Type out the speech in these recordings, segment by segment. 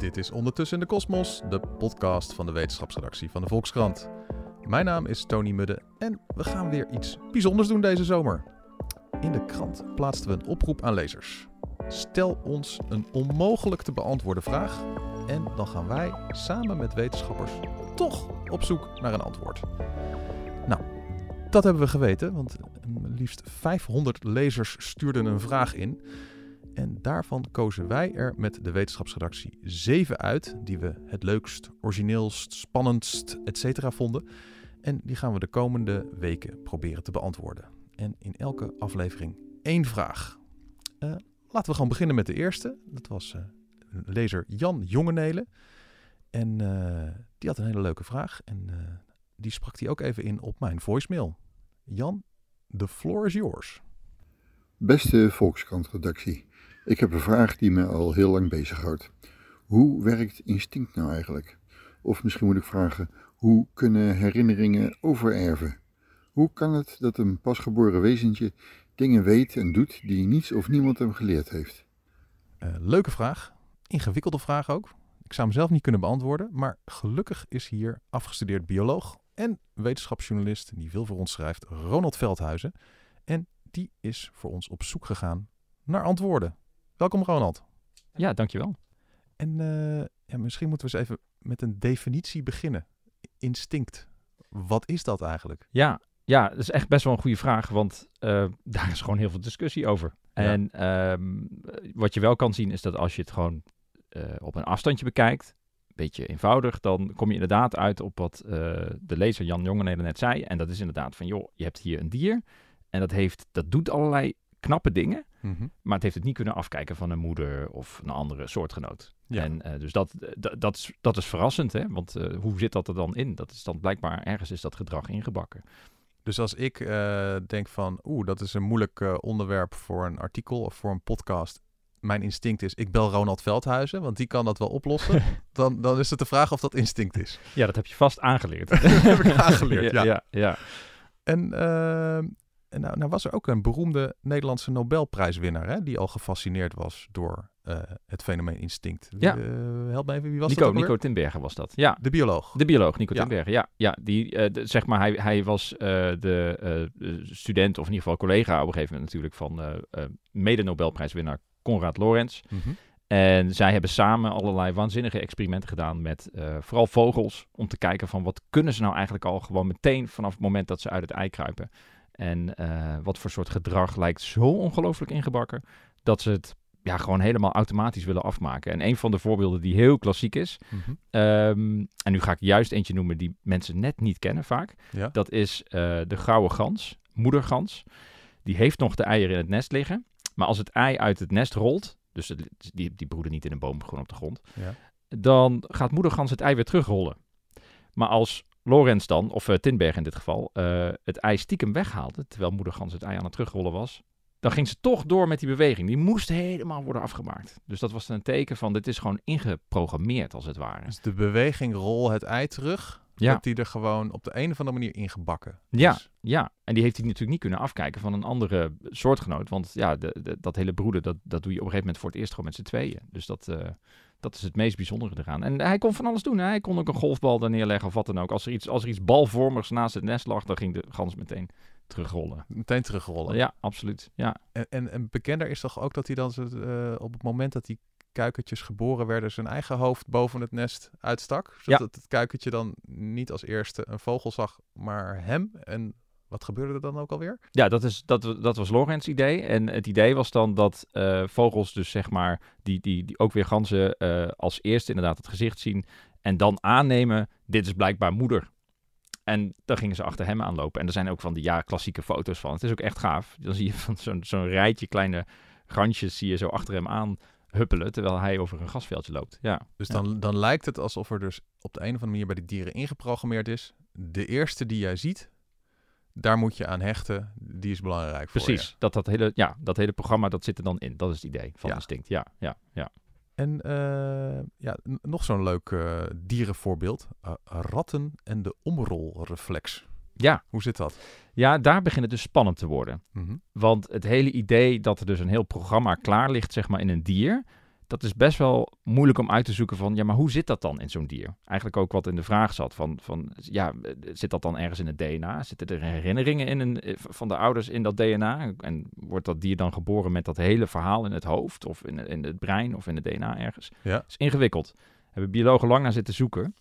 Dit is Ondertussen in de Kosmos, de podcast van de wetenschapsredactie van de Volkskrant. Mijn naam is Tony Mudde en we gaan weer iets bijzonders doen deze zomer. In de krant plaatsten we een oproep aan lezers. Stel ons een onmogelijk te beantwoorden vraag en dan gaan wij samen met wetenschappers toch op zoek naar een antwoord. Nou, dat hebben we geweten, want liefst 500 lezers stuurden een vraag in. En daarvan kozen wij er met de wetenschapsredactie zeven uit die we het leukst, origineelst, spannendst, etc. vonden. En die gaan we de komende weken proberen te beantwoorden. En in elke aflevering één vraag. Uh, laten we gewoon beginnen met de eerste. Dat was uh, lezer Jan Jongenelen. En uh, die had een hele leuke vraag. En die sprak hij ook even in op mijn voicemail. Jan, the floor is yours. Beste Volkskrant-redactie. Ik heb een vraag die me al heel lang bezighoudt. Hoe werkt instinct nou eigenlijk? Of misschien moet ik vragen, hoe kunnen herinneringen overerven? Hoe kan het dat een pasgeboren wezentje dingen weet en doet die niets of niemand hem geleerd heeft? Uh, leuke vraag. Ingewikkelde vraag ook. Ik zou hem zelf niet kunnen beantwoorden, maar gelukkig is hier afgestudeerd bioloog en wetenschapsjournalist die veel voor ons schrijft, Ronald Veldhuizen. En die is voor ons op zoek gegaan naar antwoorden. Welkom Ronald. Ja, dankjewel. En uh, ja, misschien moeten we eens even met een definitie beginnen. Instinct. Wat is dat eigenlijk? Ja, ja, dat is echt best wel een goede vraag, want uh, daar is gewoon heel veel discussie over. Ja. En um, wat je wel kan zien is dat als je het gewoon uh, op een afstandje bekijkt, een beetje eenvoudig, dan kom je inderdaad uit op wat de lezer Jan Jongenheden net zei. En dat is inderdaad van, joh, je hebt hier een dier en dat, heeft, dat doet allerlei knappe dingen. Mm -hmm. Maar het heeft het niet kunnen afkijken van een moeder of een andere soortgenoot. Ja. En uh, dus dat, dat, is, dat is verrassend, hè? Want uh, hoe zit dat er dan in? Dat is dan blijkbaar ergens is dat gedrag ingebakken. Dus als ik uh, denk van, oeh, dat is een moeilijk onderwerp voor een artikel of voor een podcast. Mijn instinct is, ik bel Ronald Veldhuizen, want die kan dat wel oplossen. dan, dan is het de vraag of dat instinct is. Ja, dat heb je vast aangeleerd. dat heb ik aangeleerd, ja. ja, ja. En en nou, nou, was er ook een beroemde Nederlandse Nobelprijswinnaar, hè, die al gefascineerd was door uh, het fenomeen instinct. Ja. Uh, help me even, wie was Nico, dat? Nico Tinbergen was dat. Ja. De bioloog. De bioloog, Nico ja. Tinbergen. Ja, ja die, uh, de, zeg maar, hij, hij was de student, of in ieder geval collega op een gegeven moment natuurlijk, van mede-Nobelprijswinnaar Konrad Lorenz. Mm -hmm. En zij hebben samen allerlei waanzinnige experimenten gedaan met vooral vogels, om te kijken van wat kunnen ze nou eigenlijk al gewoon meteen vanaf het moment dat ze uit het ei kruipen. En uh, wat voor soort gedrag lijkt zo ongelooflijk ingebakken dat ze het ja, gewoon helemaal automatisch willen afmaken. En een van de voorbeelden die heel klassiek is, mm -hmm. um, en nu ga ik juist eentje noemen die mensen net niet kennen vaak, ja. dat is uh, de gouden gans, moedergans. Die heeft nog de eieren in het nest liggen, maar als het ei uit het nest rolt, dus het, die, die broeden niet in een boom, gewoon op de grond, ja. dan gaat moedergans het ei weer terugrollen. Maar als Lorenz dan, of uh, Tinberg in dit geval, uh, het ei stiekem weghaalde, terwijl moedergans het ei aan het terugrollen was, dan ging ze toch door met die beweging. Die moest helemaal worden afgemaakt. Dus dat was een teken van, dit is gewoon ingeprogrammeerd als het ware. Dus de beweging rol het ei terug, ja. die er gewoon op de een of andere manier ingebakken. Ja, dus... ja. En die heeft hij natuurlijk niet kunnen afkijken van een andere soortgenoot. Want ja, de, de, dat hele broeden, dat, dat doe je op een gegeven moment voor het eerst gewoon met z'n tweeën. Dus dat... Uh, dat is het meest bijzondere eraan. En hij kon van alles doen. Hè? Hij kon ook een golfbal er neerleggen of wat dan ook. Als er iets, als er iets balvormigs naast het nest lag, dan ging de gans meteen terugrollen. Meteen terugrollen? Ja, absoluut. Ja. En, en, en bekender is toch ook dat hij dan uh, op het moment dat die kuikentjes geboren werden, zijn eigen hoofd boven het nest uitstak. Zodat ja. het kuikentje dan niet als eerste een vogel zag, maar hem. En wat gebeurde er dan ook alweer? Ja, dat, is, dat, dat was Lorenz' idee. En het idee was dan dat uh, vogels dus zeg maar, die, die, die ook weer ganzen uh, als eerste inderdaad het gezicht zien. En dan aannemen, dit is blijkbaar moeder. En dan gingen ze achter hem aanlopen. En er zijn ook van die ja, klassieke foto's van. Het is ook echt gaaf. Dan zie je van zo'n zo'n rijtje kleine gansjes zie je zo achter hem aan huppelen terwijl hij over een gasveldje loopt. Ja. Dus dan, ja. dan lijkt het alsof er dus op de een of andere manier bij die dieren ingeprogrammeerd is. De eerste die jij ziet, daar moet je aan hechten. Die is belangrijk Precies, voor je. Dat, dat, hele, ja, dat hele programma dat zit er dan in. Dat is het idee van ja. instinct. Ja, ja, ja. En uh, ja, nog zo'n leuk uh, dierenvoorbeeld. Uh, ratten en de omrolreflex. Ja. Hoe zit dat? Ja, daar begint het dus spannend te worden. Mm -hmm. Want het hele idee dat er dus een heel programma klaar ligt, zeg maar, in een dier, dat is best wel moeilijk om uit te zoeken van, ja, maar hoe zit dat dan in zo'n dier? Eigenlijk ook wat in de vraag zat van, van ja, zit dat dan ergens in het DNA? Zitten er herinneringen in een, eh, van de ouders in dat DNA? En wordt dat dier dan geboren met dat hele verhaal in het hoofd of in, in het brein of in het DNA ergens? Ja. Dat is ingewikkeld. Hebben biologen lang naar zitten zoeken.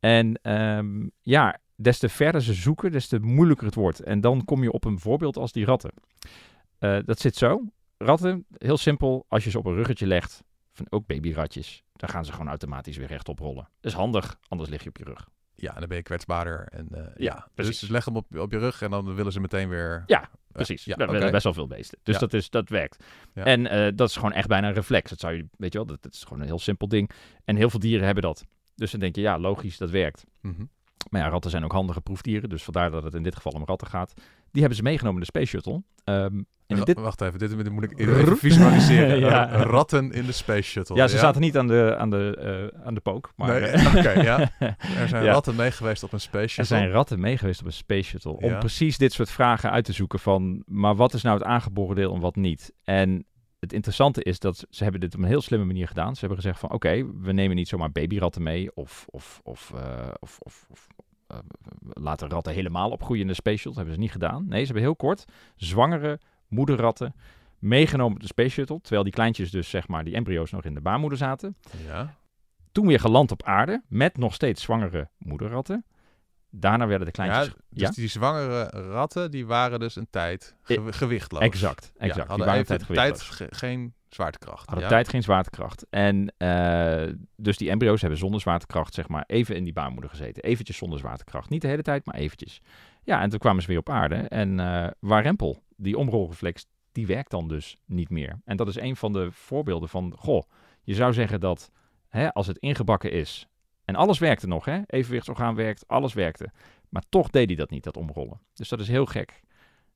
En ehm, ja, des te verder ze zoeken, des te moeilijker het wordt. En dan kom je op een voorbeeld als die ratten. Eh, dat zit zo. Ratten, heel simpel, als je ze op een ruggetje legt, van ook babyratjes, dan gaan ze gewoon automatisch weer rechtop rollen. Dat is handig, anders lig je op je rug. Ja, dan ben je kwetsbaarder. En, eh, ja, Ja, Dus, leg hem op, op je rug en dan willen ze meteen weer... Ja, Precies, ja, oké. willen best wel veel beesten. Dus Ja. dat, is, dat werkt. Ja. En eh, dat is gewoon echt bijna een reflex. Dat zou je, weet je wel, dat, dat is gewoon een heel simpel ding. En heel veel dieren hebben dat. Dus dan denk je, ja, logisch, dat werkt. Mhm. Maar ja, ratten zijn ook handige proefdieren. Dus vandaar dat het in dit geval om ratten gaat. Die hebben ze meegenomen in de Space Shuttle. Ehm, en dit, Wacht even, dit, moet ik even visualiseren. Ja. Ratten in de Space Shuttle. ja, ze zaten niet aan de, aan de, eh, aan de pook. Maar Nee, eh, oké, ja. Er zijn Ja. ratten mee geweest op een Space Shuttle. Er zijn ratten meegeweest op een Space Shuttle om precies dit soort vragen uit te zoeken van, maar wat is nou het aangeboren deel en wat niet? En het interessante is dat ze hebben dit op een heel slimme manier gedaan. Ze hebben gezegd van, oké, we nemen niet zomaar babyratten mee of, of, of, eh, of, of, of eh, laten ratten helemaal opgroeien in de Space Shuttle. Dat hebben ze niet gedaan. Nee, ze hebben heel kort zwangere moederratten meegenomen op de Space Shuttle, terwijl die kleintjes dus, zeg maar, die embryo's nog in de baarmoeder zaten. Ja. Toen weer geland op aarde met nog steeds zwangere moederratten. Daarna werden de kleintjes... ja, dus ja? die zwangere ratten, die waren dus een tijd ge- gewichtloos. Exact, Ja, exact. die hadden waren even tijd ge- geen zwaartekracht. Hadden ja. tijd geen zwaartekracht. En eh, dus die embryo's hebben zonder zwaartekracht, zeg maar, even in die baarmoeder gezeten. Eventjes zonder zwaartekracht. Niet de hele tijd, maar eventjes. Ja, en toen kwamen ze weer op aarde. En eh waarempel, die omrolreflex, die werkt dan dus niet meer. En dat is een van de voorbeelden van, goh, je zou zeggen dat hè, als het ingebakken is, en alles werkte nog, hè, evenwichtsorgaan werkt, alles werkte. Maar toch deed hij dat niet, dat omrollen. Dus dat is heel gek.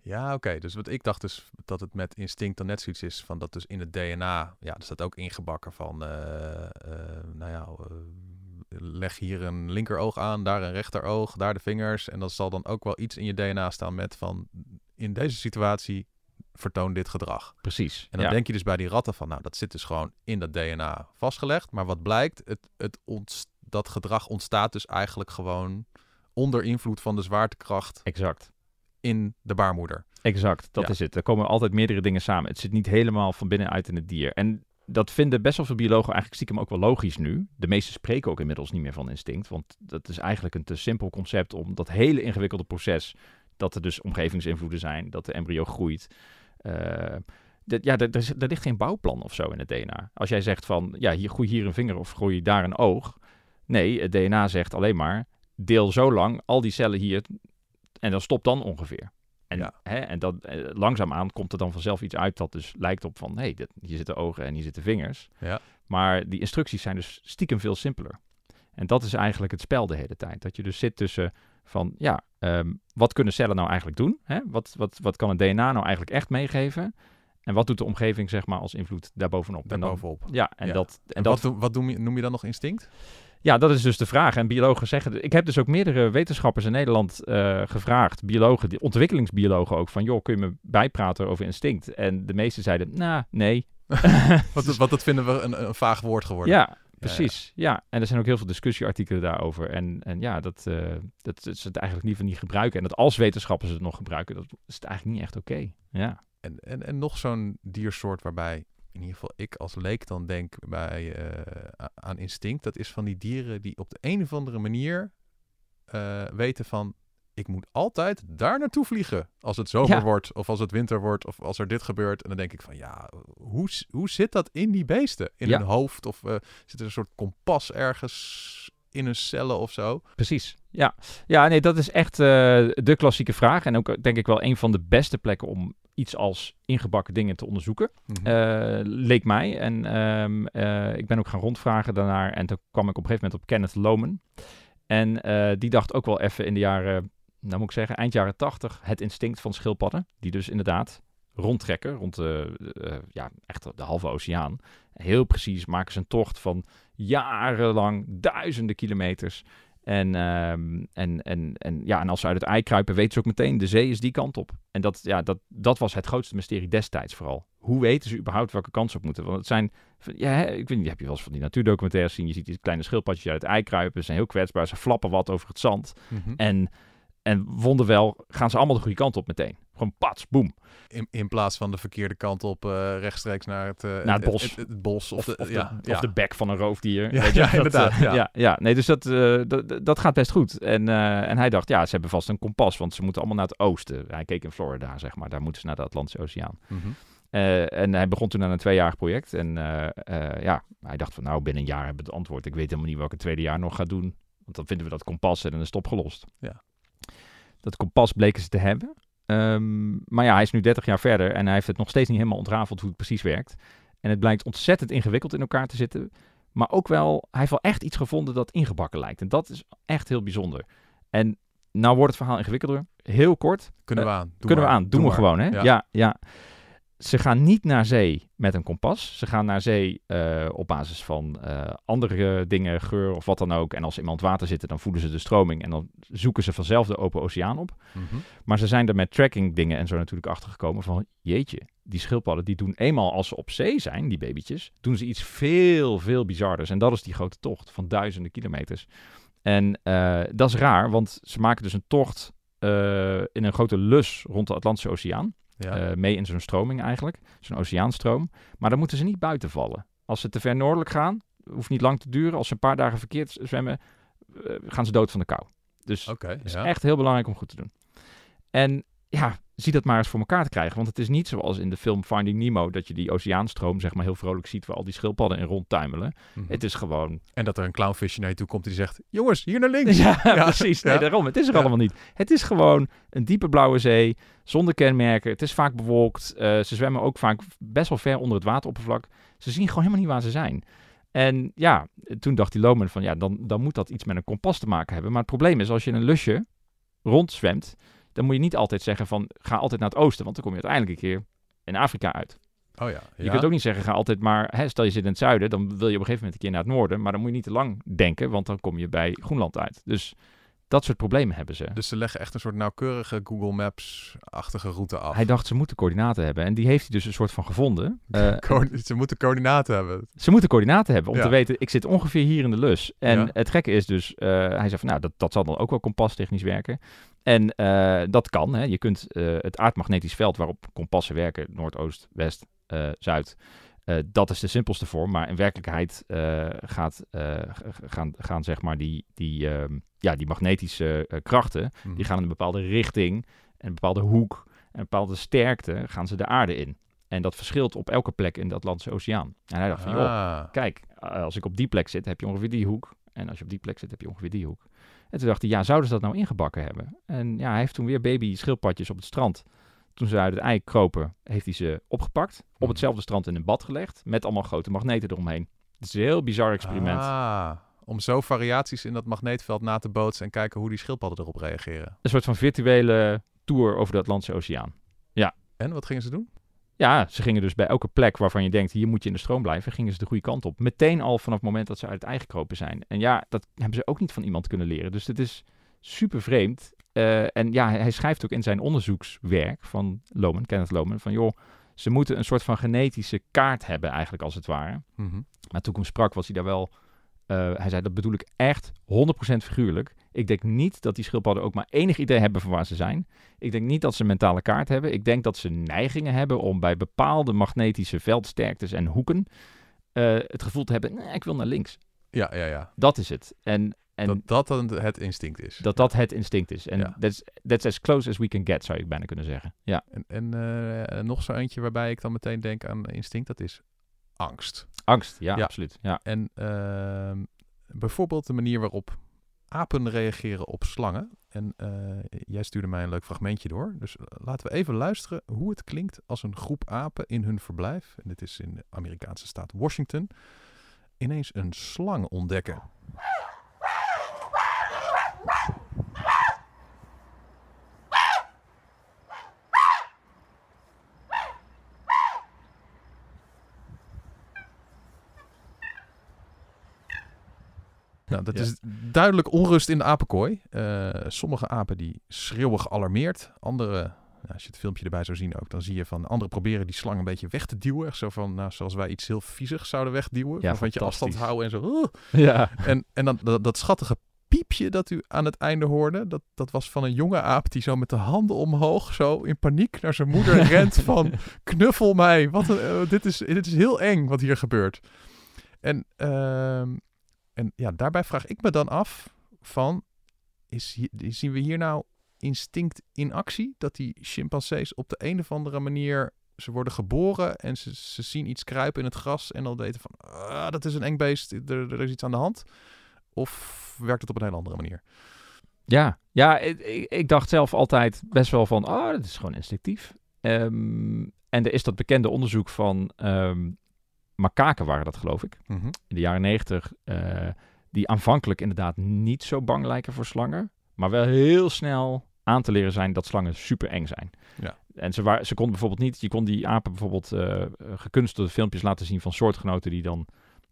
Ja, oké. Dus wat ik dacht dus dat het met instinct dan net zoiets is van dat dus in het DNA, ja, er staat ook ingebakken van, eh, eh, nou ja, eh, leg hier een linkeroog aan, daar een rechteroog, daar de vingers. En dan zal dan ook wel iets in je DNA staan met van, in deze situatie vertoon dit gedrag. Precies. En dan ja. denk je dus bij die ratten van, nou, dat zit dus gewoon in dat DNA vastgelegd. Maar wat blijkt, het, het ontst- dat gedrag ontstaat dus eigenlijk gewoon onder invloed van de zwaartekracht Exact. in de baarmoeder. Exact, dat Ja. is het. Er komen altijd meerdere dingen samen. Het zit niet helemaal van binnenuit in het dier. En dat vinden best wel veel biologen eigenlijk stiekem ook wel logisch nu. De meesten spreken ook inmiddels niet meer van instinct. Want dat is eigenlijk een te simpel concept om dat hele ingewikkelde proces... dat er dus omgevingsinvloeden zijn, dat de embryo groeit... dat- ja, er, er, er ligt geen bouwplan of zo in het DNA. Als jij zegt van, ja, hier groei hier een vinger of groei daar een oog. Nee, het DNA zegt alleen maar, deel zo lang al die cellen hier en dan stop dan ongeveer. En, Ja. hè, en dat, eh, langzaamaan komt er dan vanzelf iets uit dat dus lijkt op van... hé, hey, dit- hier zitten ogen en hier zitten vingers. Ja. Maar die instructies zijn dus stiekem veel simpeler. En dat is eigenlijk het spel de hele tijd. Dat je dus zit tussen van... ja, ehm, wat kunnen cellen nou eigenlijk doen? Hè? Wat, wat, wat kan het DNA nou eigenlijk echt meegeven? En wat doet de omgeving zeg maar als invloed daarbovenop? En dan- ja, en, Ja. dat... En En dat wat, wat noem, je, noem je dan nog instinct? Ja, dat is dus de vraag. En biologen zeggen... Ik heb dus ook meerdere wetenschappers in Nederland eh, gevraagd, biologen, ontwikkelingsbiologen ook, van joh, kun je me bijpraten over instinct? En de meesten zeiden, nou, nee. Want, want dat vinden we een, een vaag woord geworden. Ja, precies. Ja, en er zijn ook heel veel discussieartikelen daarover. En, en ja, dat, eh, dat, dat ze het eigenlijk liever niet gebruiken. En dat als wetenschappers het nog gebruiken, dat is het eigenlijk niet echt oké. Ja. En, en, en nog zo'n diersoort waarbij in ieder geval ik als leek dan denk bij, eh, aan instinct. Dat is van die dieren die op de een of andere manier eh, weten van... Ik moet altijd daar naartoe vliegen als het zomer Ja. wordt of als het winter wordt of als er dit gebeurt. En dan denk ik van ja, hoe, hoe zit dat in die beesten? In Ja. hun hoofd of eh, zit er een soort kompas ergens in hun cellen of zo? Precies. Ja, ja nee, dat is echt de klassieke vraag. En ook denk ik wel een van de beste plekken om iets als ingebakken dingen te onderzoeken. Mhm. Eh, leek mij. En ehm, eh, ik ben ook gaan rondvragen daarnaar. En toen kwam ik op een gegeven moment op Kenneth Loman. En eh, die dacht ook wel even in de jaren, nou moet ik zeggen, eind jaren tachtig, het instinct van schildpadden. Die dus inderdaad rondtrekken, rond de, ja, echt de halve oceaan. Heel precies maken ze een tocht van jarenlang, duizenden kilometers. En, ehm, en, en, en, ja, en als ze uit het ei kruipen, weten ze ook meteen, de zee is die kant op. En dat, ja, dat, dat was het grootste mysterie destijds vooral. hoe weten ze überhaupt welke kans op moeten? Want het zijn, ja, ik weet niet, heb je wel eens van die natuurdocumentaires zien? Je ziet die kleine schildpadjes uit het ei kruipen, ze zijn heel kwetsbaar, ze flappen wat over het zand. Mhm. En, en wonderwel gaan ze allemaal de goede kant op meteen. Gewoon pats, boem. in, in plaats van de verkeerde kant op eh, rechtstreeks naar het, eh, het bos. Het, het, het bos. Of, Of, de, of, de, ja, of ja. de bek van een roofdier. Ja, weet je, ja, dat, inderdaad, eh, ja. ja, nee, dus dat, dat, dat gaat best goed. En, en hij dacht, ja, ze hebben vast een kompas, want ze moeten allemaal naar het oosten. Hij keek in Florida, zeg maar. Daar moeten ze naar de Atlantische Oceaan. Mhm. En hij begon toen aan een tweejarig project. En ja, hij dacht van, nou, binnen een jaar hebben we het antwoord. Ik weet helemaal niet welke tweede jaar nog gaat doen. Want dan vinden we dat kompas en dan is het opgelost. Ja. Dat kompas bleken ze te hebben. Ehm, maar ja, hij is nu 30 jaar verder en hij heeft het nog steeds niet helemaal ontrafeld hoe het precies werkt. En het blijkt ontzettend ingewikkeld in elkaar te zitten. Maar ook wel, hij heeft wel echt iets gevonden dat ingebakken lijkt. En dat is echt heel bijzonder. En nou wordt het verhaal ingewikkelder. Heel kort, Kunnen we Eh, aan. Doe kunnen maar. we aan. Doen we maar. gewoon, hè? Ja. Ja. ja, Ze gaan niet naar zee met een kompas. Ze gaan naar zee eh, op basis van eh, andere dingen, geur of wat dan ook. En als ze in het water zitten, dan voelen ze de stroming. En dan zoeken ze vanzelf de open oceaan op. Mhm. Maar ze zijn er met tracking dingen en zo natuurlijk achter gekomen van... Jeetje, die schildpadden die doen eenmaal als ze op zee zijn, die babytjes... doen ze iets veel, veel bizarders. En dat is die grote tocht van duizenden kilometers. En eh, dat is raar, want ze maken dus een tocht in een grote lus rond de Atlantische Oceaan. Ja. Eh, mee in zo'n stroming eigenlijk, zo'n oceaanstroom. Maar dan moeten ze niet buiten vallen. Als ze te ver noordelijk gaan, hoeft niet lang te duren. Als ze een paar dagen verkeerd zwemmen, eh, gaan ze dood van de kou. Dus het is ja. echt heel belangrijk om goed te doen. En ja, zie dat maar eens voor elkaar te krijgen. Want het is niet zoals in de film Finding Nemo... dat je die oceaanstroom zeg maar heel vrolijk ziet... waar al die schildpadden in rondtuimelen. Mhm. Het is gewoon... En dat er een clownvisje naar je toe komt die zegt... Jongens, hier naar links. Ja, precies. Nee, ja. daarom. Het is er Ja. allemaal niet. Het is gewoon een diepe blauwe zee... zonder kenmerken. Het is vaak bewolkt. Eh, ze zwemmen ook vaak best wel ver onder het wateroppervlak. Ze zien gewoon helemaal niet waar ze zijn. En ja, toen dacht die Loman van... ja, dan, dan moet dat iets met een kompas te maken hebben. Maar het probleem is, als je in een lusje rondzwemt... dan moet je niet altijd zeggen van... ga altijd naar het oosten... want dan kom je uiteindelijk een keer in Afrika uit. Oh ja. Je kunt ook niet zeggen, ga altijd maar... Hè, stel je zit in het zuiden, dan wil je op een gegeven moment een keer naar het noorden... maar dan moet je niet te lang denken... want dan kom je bij Groenland uit. Dus dat soort problemen hebben ze. Dus ze leggen echt een soort nauwkeurige Google Maps-achtige route af. Hij dacht, ze moeten coördinaten hebben. En die heeft hij dus een soort van gevonden. Co- ze moeten coördinaten hebben. ze moeten coördinaten hebben om Ja. te weten, ik zit ongeveer hier in de lus. En Ja. het gekke is dus, eh, hij zei van, nou, dat, dat zal dan ook wel kompastechnisch werken. En eh, dat kan. Hè. Je kunt het aardmagnetisch veld waarop kompassen werken, noordoost, west, zuid... dat is de simpelste vorm, maar in werkelijkheid gaat, gaan, gaan zeg maar die, die, ehm, ja, die magnetische eh, krachten, Mhm. die gaan in een bepaalde richting, en een bepaalde hoek, en een bepaalde sterkte gaan ze de aarde in. En dat verschilt op elke plek in de Atlantische Oceaan. En hij dacht van, joh, Ah. kijk, eh, als ik op die plek zit, heb je ongeveer die hoek. En als je op die plek zit, heb je ongeveer die hoek. En toen dacht hij, ja, zouden ze dat nou ingebakken hebben? En ja, hij heeft toen weer baby schildpadjes op het strand. Toen ze uit het ei kropen, heeft hij ze opgepakt. Op Mhm. hetzelfde strand in een bad gelegd. Met allemaal grote magneten eromheen. Het is een heel bizar experiment. Ah, om zo variaties in dat magneetveld na te bootsen en kijken hoe die schildpadden erop reageren. Een soort van virtuele tour over de Atlantische Oceaan. En wat gingen ze doen? Ja, ze gingen dus bij elke plek waarvan je denkt, hier moet je in de stroom blijven, gingen ze de goede kant op. Meteen al vanaf het moment dat ze uit het ei gekropen zijn. En ja, dat hebben ze ook niet van iemand kunnen leren. Dus het is super vreemd. Eh, en ja, hij schrijft ook in zijn onderzoekswerk van Loman, Kenneth Loman, van joh, ze moeten een soort van genetische kaart hebben eigenlijk als het ware. Mhm. Maar toen ik hem sprak, was hij daar wel. Eh, hij zei: Dat bedoel ik echt 100% figuurlijk. Ik denk niet dat die schildpadden ook maar enig idee hebben van waar ze zijn. Ik denk niet dat ze een mentale kaart hebben. Ik denk dat ze neigingen hebben om bij bepaalde magnetische veldsterktes en hoeken. eh, het gevoel te hebben: nee, ik wil naar links. Ja, ja, ja. Dat is het. En, en dat dat het instinct is. dat dat het instinct is. En Ja. that's, that's as close as we can get, zou je bijna kunnen zeggen. Ja, En, en eh, nog zo eentje waarbij ik dan meteen denk aan instinct, dat is angst. Angst. Ja, Ja. absoluut. Ja. En ehm, bijvoorbeeld de manier waarop apen reageren op slangen. En eh, jij stuurde mij een leuk fragmentje door. Dus eh, laten we even luisteren hoe het klinkt als een groep apen in hun verblijf, en dit is in de Amerikaanse staat Washington, ineens een slang ontdekken. Nou, dat Ja. is duidelijk onrust in de apenkooi. Eh, sommige apen die schreeuwen gealarmeerd. Andere als je het filmpje erbij zou zien ook, dan zie je van anderen proberen die slang een beetje weg te duwen. Zo van, nou, zoals wij iets heel viezigs zouden wegduwen. Ja, van je afstand houden en zo. Ja. En, en dan dat, dat schattige piepje dat u aan het einde hoorde, dat, dat was van een jonge aap die zo met de handen omhoog, zo in paniek naar zijn moeder rent van knuffel mij. Wat een, eh, dit, is, dit is heel eng wat hier gebeurt. En, ehm, en ja, daarbij vraag ik me dan af van, is zien we hier nou instinct in actie? Dat die chimpansees op de een of andere manier, ze worden geboren en ze, ze zien iets kruipen in het gras en dan weten van, ah, dat is een eng beest, er, er is iets aan de hand. Of werkt het op een hele andere manier? Ja, ja ik, dacht zelf altijd best wel van, oh, dat is gewoon instinctief. Ehm, en er is dat bekende onderzoek van ehm makaken waren dat, geloof ik, Mhm. in de jaren negentig, eh, die aanvankelijk inderdaad niet zo bang lijken voor slangen, maar wel heel snel aan te leren zijn dat slangen super eng zijn. Ja. En ze, waren, ze konden bijvoorbeeld niet, je kon die apen bijvoorbeeld eh gekunstelde filmpjes laten zien van soortgenoten die dan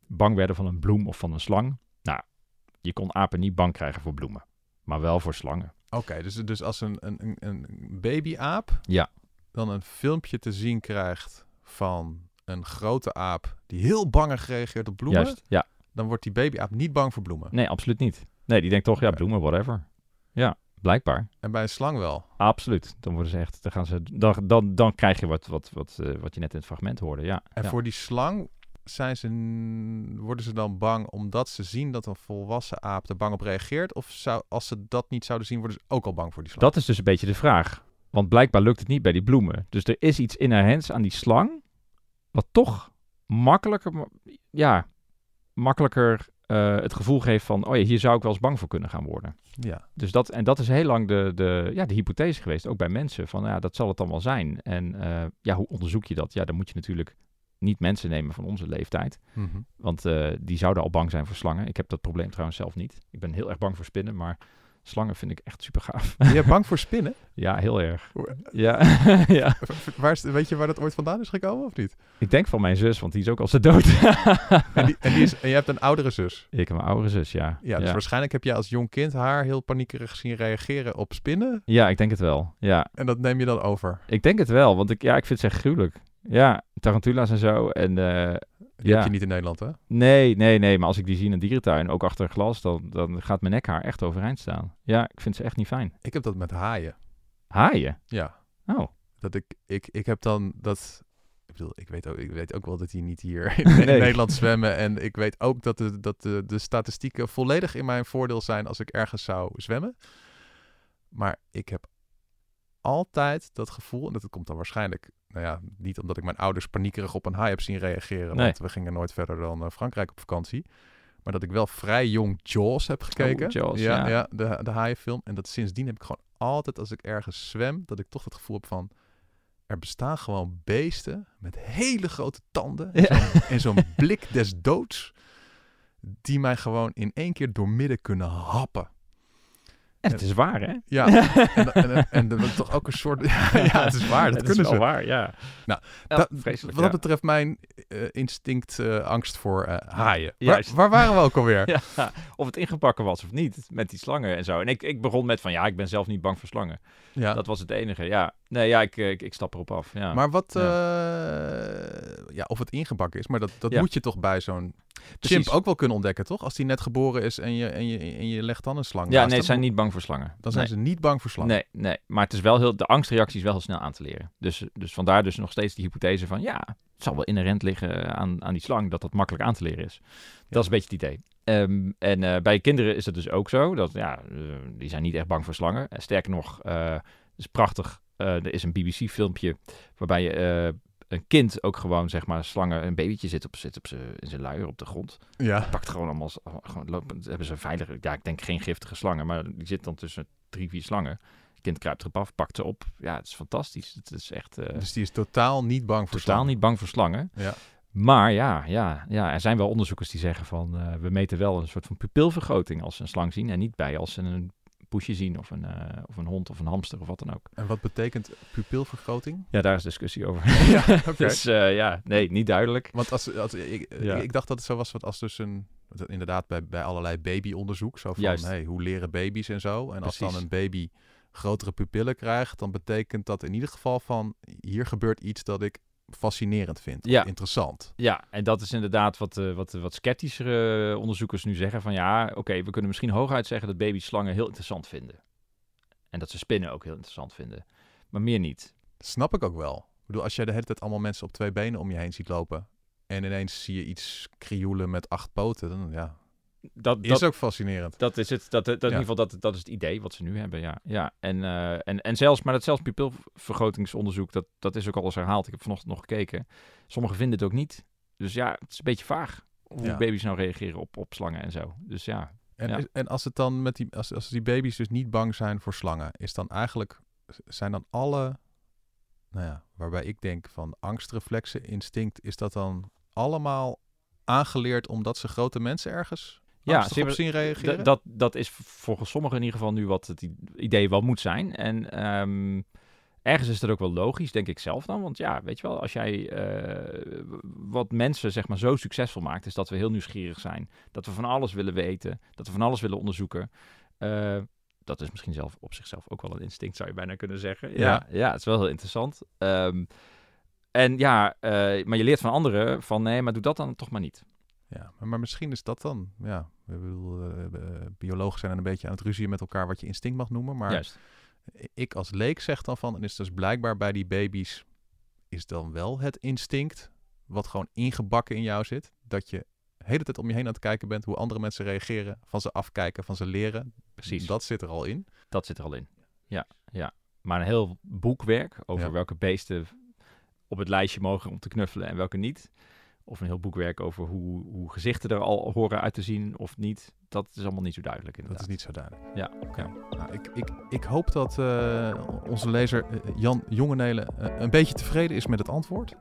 bang werden van een bloem of van een slang. Nou, je kon apen niet bang krijgen voor bloemen, maar wel voor slangen. Oké, dus, dus als een, een, een- een babyaap Ja. dan een filmpje te zien krijgt van een grote aap die heel bang reageert op bloemen, Juist, ja. dan wordt die babyaap niet bang voor bloemen. Nee, absoluut niet. Nee, die denkt toch, ja, Oké. bloemen, whatever. Ja, blijkbaar. En bij een slang wel. Absoluut. Dan worden ze echt, dan gaan ze, dan, dan, dan krijg je wat, wat, wat, eh, wat je net in het fragment hoorde. Ja. En ja. voor die slang zijn ze, worden ze dan bang omdat ze zien dat een volwassen aap er bang op reageert? Of zou, als ze dat niet zouden zien, worden ze ook al bang voor die slang? Dat is dus een beetje de vraag. Want blijkbaar lukt het niet bij die bloemen. Dus er is iets inherents aan die slang. Wat toch makkelijker, ma- ja, makkelijker eh, het gevoel geeft van, oh ja, hier zou ik wel eens bang voor kunnen gaan worden. Ja, Dus dat, en dat is heel lang de, de, ja, de hypothese geweest, ook bij mensen. Van ja, dat zal het dan wel zijn. En eh, ja, hoe onderzoek je dat? Ja, dan moet je natuurlijk niet mensen nemen van onze leeftijd. Mhm. Want eh, die zouden al bang zijn voor slangen. Ik heb dat probleem trouwens zelf niet. Ik ben heel erg bang voor spinnen, maar slangen vind ik echt super gaaf. Ben je bang voor spinnen? ja, heel erg. Ja, ja. Waar is, weet je waar dat ooit vandaan is gekomen of niet? Ik denk van mijn zus, want die is ook al zo dood. En, die, en, die is, en je hebt een oudere zus. ik en mijn oudere zus, ja. Ja, dus waarschijnlijk heb je als jong kind haar heel paniekerig zien reageren op spinnen. ja, ik denk het wel. Ja, En dat neem je dan over. ik denk het wel, want ik, ja, ik vind het echt gruwelijk. Ja, tarantula's en zo. En eh, Die Ja. heb je niet in Nederland, hè? Nee, nee, nee. Maar als ik die zie in een dierentuin, ook achter glas, dan, dan gaat mijn nekhaar echt overeind staan. Ja, ik vind ze echt niet fijn. Ik heb dat met haaien. Haaien? Ja. Oh, Dat ik, ik, ik heb dan dat... Ik bedoel, ik weet ook, ik weet ook wel dat die niet hier in. Nederland zwemmen. En ik weet ook dat, de, dat de, de statistieken volledig in mijn voordeel zijn als ik ergens zou zwemmen. Maar ik heb altijd dat gevoel, en dat komt dan waarschijnlijk, nou ja, niet omdat ik mijn ouders paniekerig op een haai heb zien reageren, Nee. want we gingen nooit verder dan eh, Frankrijk op vakantie. Maar dat ik wel vrij jong Jaws heb gekeken. Oh, Jaws, ja, ja. ja. de, de haaienfilm. En dat sindsdien heb ik gewoon altijd, als ik ergens zwem, dat ik toch het gevoel heb van, er bestaan gewoon beesten met hele grote tanden en Ja. zo'n- en zo'n blik des doods, die mij gewoon in één keer doormidden kunnen happen. En het is waar, hè? Ja, en, en, en, en dat is toch ook een soort... Ja, het is waar, dat het kunnen is wel ze. waar, ja. Nou, Ja, Dat- vreselijk, Wat dat ja. betreft mijn eh, instinct eh, angst voor eh, haaien. Waar, Juist. waar waren we ook alweer? Ja, of het ingepakken was of niet, met die slangen en zo. En ik, ik begon met van, ja, ik ben zelf niet bang voor slangen. Ja. Dat was het enige, ja. Nee, ja, ik, ik, ik stap erop af, ja. Maar wat, Ja. eh, ja, of het ingebakken is, maar dat, dat Ja. moet je toch bij zo'n chimp ook wel kunnen ontdekken, toch? Als die net geboren is en je, en je, en je legt dan een slang Ja, nee, ze zijn niet bang voor slangen. Dan zijn nee. ze niet bang voor slangen. Nee, nee, maar het is wel heel, de angstreactie is wel heel snel aan te leren. Dus, dus vandaar dus nog steeds die hypothese van ja, het zal wel inherent liggen aan, aan die slang dat dat makkelijk aan te leren is. Dat is een beetje het idee. Ehm, en eh, bij kinderen is het dus ook zo dat ja, eh, die zijn niet echt bang voor slangen. En sterker nog, eh, het is prachtig. eh, er is een BBC-filmpje waarbij je eh, een kind ook gewoon zeg maar slangen, een babytje zit op, zit op z'n- in zijn luier op de grond Ja. pakt gewoon allemaal, gewoon lopen, hebben ze veilige, ja, ik denk geen giftige slangen, maar die zit dan tussen drie, vier slangen. Kind kruipt erop af, pakt ze op. Ja, het is fantastisch. Het is echt eh, Dus die is totaal niet bang voor totaal slangen. niet bang voor slangen. Ja. Maar ja, ja, ja, er zijn wel onderzoekers die zeggen van, eh, we meten wel een soort van pupilvergroting als ze een slang zien en niet bij als ze een poesje zien of een, eh, of een hond of een hamster of wat dan ook. En wat betekent pupilvergroting? Ja, daar is discussie over. ja. Dus eh, ja, nee, niet duidelijk. Want als, als, ik, Ja. ik dacht dat het zo was wat als dus een... Inderdaad, bij, bij allerlei babyonderzoek. Zo van, Juist. hey, hoe leren baby's en zo. En als dan een baby grotere pupillen krijg, dan betekent dat in ieder geval van hier gebeurt iets dat ik fascinerend vind. Ja. Interessant. Ja, en dat is inderdaad wat, uh, wat, wat sceptischere onderzoekers nu zeggen. Van ja, oké, we kunnen misschien hooguit zeggen dat baby's slangen heel interessant vinden. En dat ze spinnen ook heel interessant vinden. Maar meer niet. Snap ik ook wel. Ik bedoel, als jij de hele tijd allemaal mensen op twee benen om je heen ziet lopen... en ineens zie je iets krioelen met acht poten, dan ja... Dat, is dat, ook fascinerend. Dat is het. Dat, dat, in ieder geval dat, dat is het idee wat ze nu hebben. Ja, ja. En, uh, en, en zelfs, maar dat zelfs pupilvergrotingsonderzoek, dat, dat is ook al eens herhaald. Ik heb vanochtend nog gekeken. Sommigen vinden het ook niet. Dus ja, het is een beetje vaag hoe ja. baby's nou reageren op, op slangen en zo. Dus ja. En, ja. en als het dan met die, als, als die baby's dus niet bang zijn voor slangen, is dan eigenlijk, zijn dan alle, nou ja, waarbij ik denk van angstreflexen, instinct, is dat dan allemaal aangeleerd omdat ze grote mensen ergens ja, op zien reageren? Dat, dat is volgens sommigen in ieder geval nu wat het idee wel moet zijn. En um, ergens is dat ook wel logisch, denk ik zelf dan. Want ja, weet je wel, als jij uh, wat mensen zeg maar zo succesvol maakt, is dat we heel nieuwsgierig zijn. Dat we van alles willen weten, dat we van alles willen onderzoeken. Uh, dat is misschien zelf op zichzelf ook wel een instinct, zou je bijna kunnen zeggen. Ja, ja, ja het is wel heel interessant. Um, en ja, uh, maar je leert van anderen van nee, maar doe dat dan toch maar niet. Ja, maar, maar misschien is dat dan, ja, we bedoel, uh, biologen zijn een beetje aan het ruzie met elkaar wat je instinct mag noemen, maar Juist. ik als leek zeg dan van, en is dus blijkbaar bij die baby's, is dan wel het instinct, wat gewoon ingebakken in jou zit, dat je de hele tijd om je heen aan het kijken bent hoe andere mensen reageren, van ze afkijken, van ze leren. Precies. Dat zit er al in. Dat zit er al in, ja. ja. Maar een heel boekwerk over ja. welke beesten op het lijstje mogen om te knuffelen en welke niet of een heel boekwerk over hoe, hoe gezichten er al horen uit te zien of niet. Dat is allemaal niet zo duidelijk. Inderdaad. Dat is niet zo duidelijk. Ja, oké. Ja. Nou, ik, ik, ik hoop dat uh, onze lezer uh, Jan Jongenelen uh, een beetje tevreden is met het antwoord.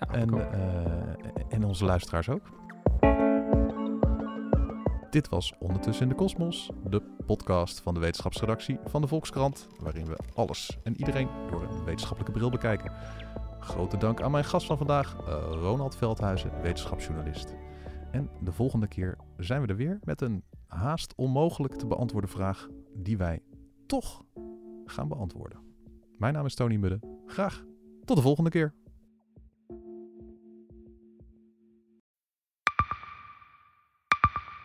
Ja, en, en onze luisteraars ook. Dit was Ondertussen in de Kosmos, de podcast van de wetenschapsredactie van de Volkskrant, waarin we alles en iedereen door een wetenschappelijke bril bekijken. Grote dank aan mijn gast van vandaag, uh, Ronald Veldhuizen, wetenschapsjournalist. En de volgende keer zijn we er weer met een haast onmogelijk te beantwoorden vraag die wij toch gaan beantwoorden. Mijn naam is Tony Mudde. Graag tot de volgende keer.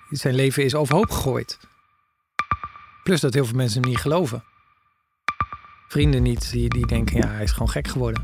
Zijn leven is overhoop gegooid. Plus dat heel veel mensen hem niet geloven. Vrienden niet, die, die denken, ja, hij is gewoon gek geworden.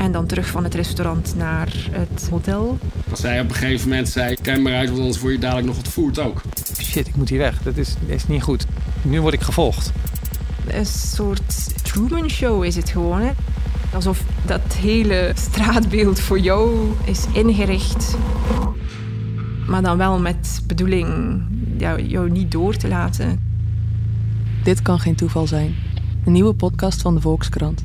En dan terug van het restaurant naar het hotel. Als zij op een gegeven moment zei, kijk maar uit, want anders word je dadelijk nog ontvoerd ook. Shit, ik moet hier weg. Dat is, dat is niet goed. Nu word ik gevolgd. Een soort Truman Show is het gewoon. Hè? Alsof dat hele straatbeeld voor jou is ingericht. Maar dan wel met bedoeling jou, jou niet door te laten. Dit kan geen toeval zijn. Een nieuwe podcast van de Volkskrant.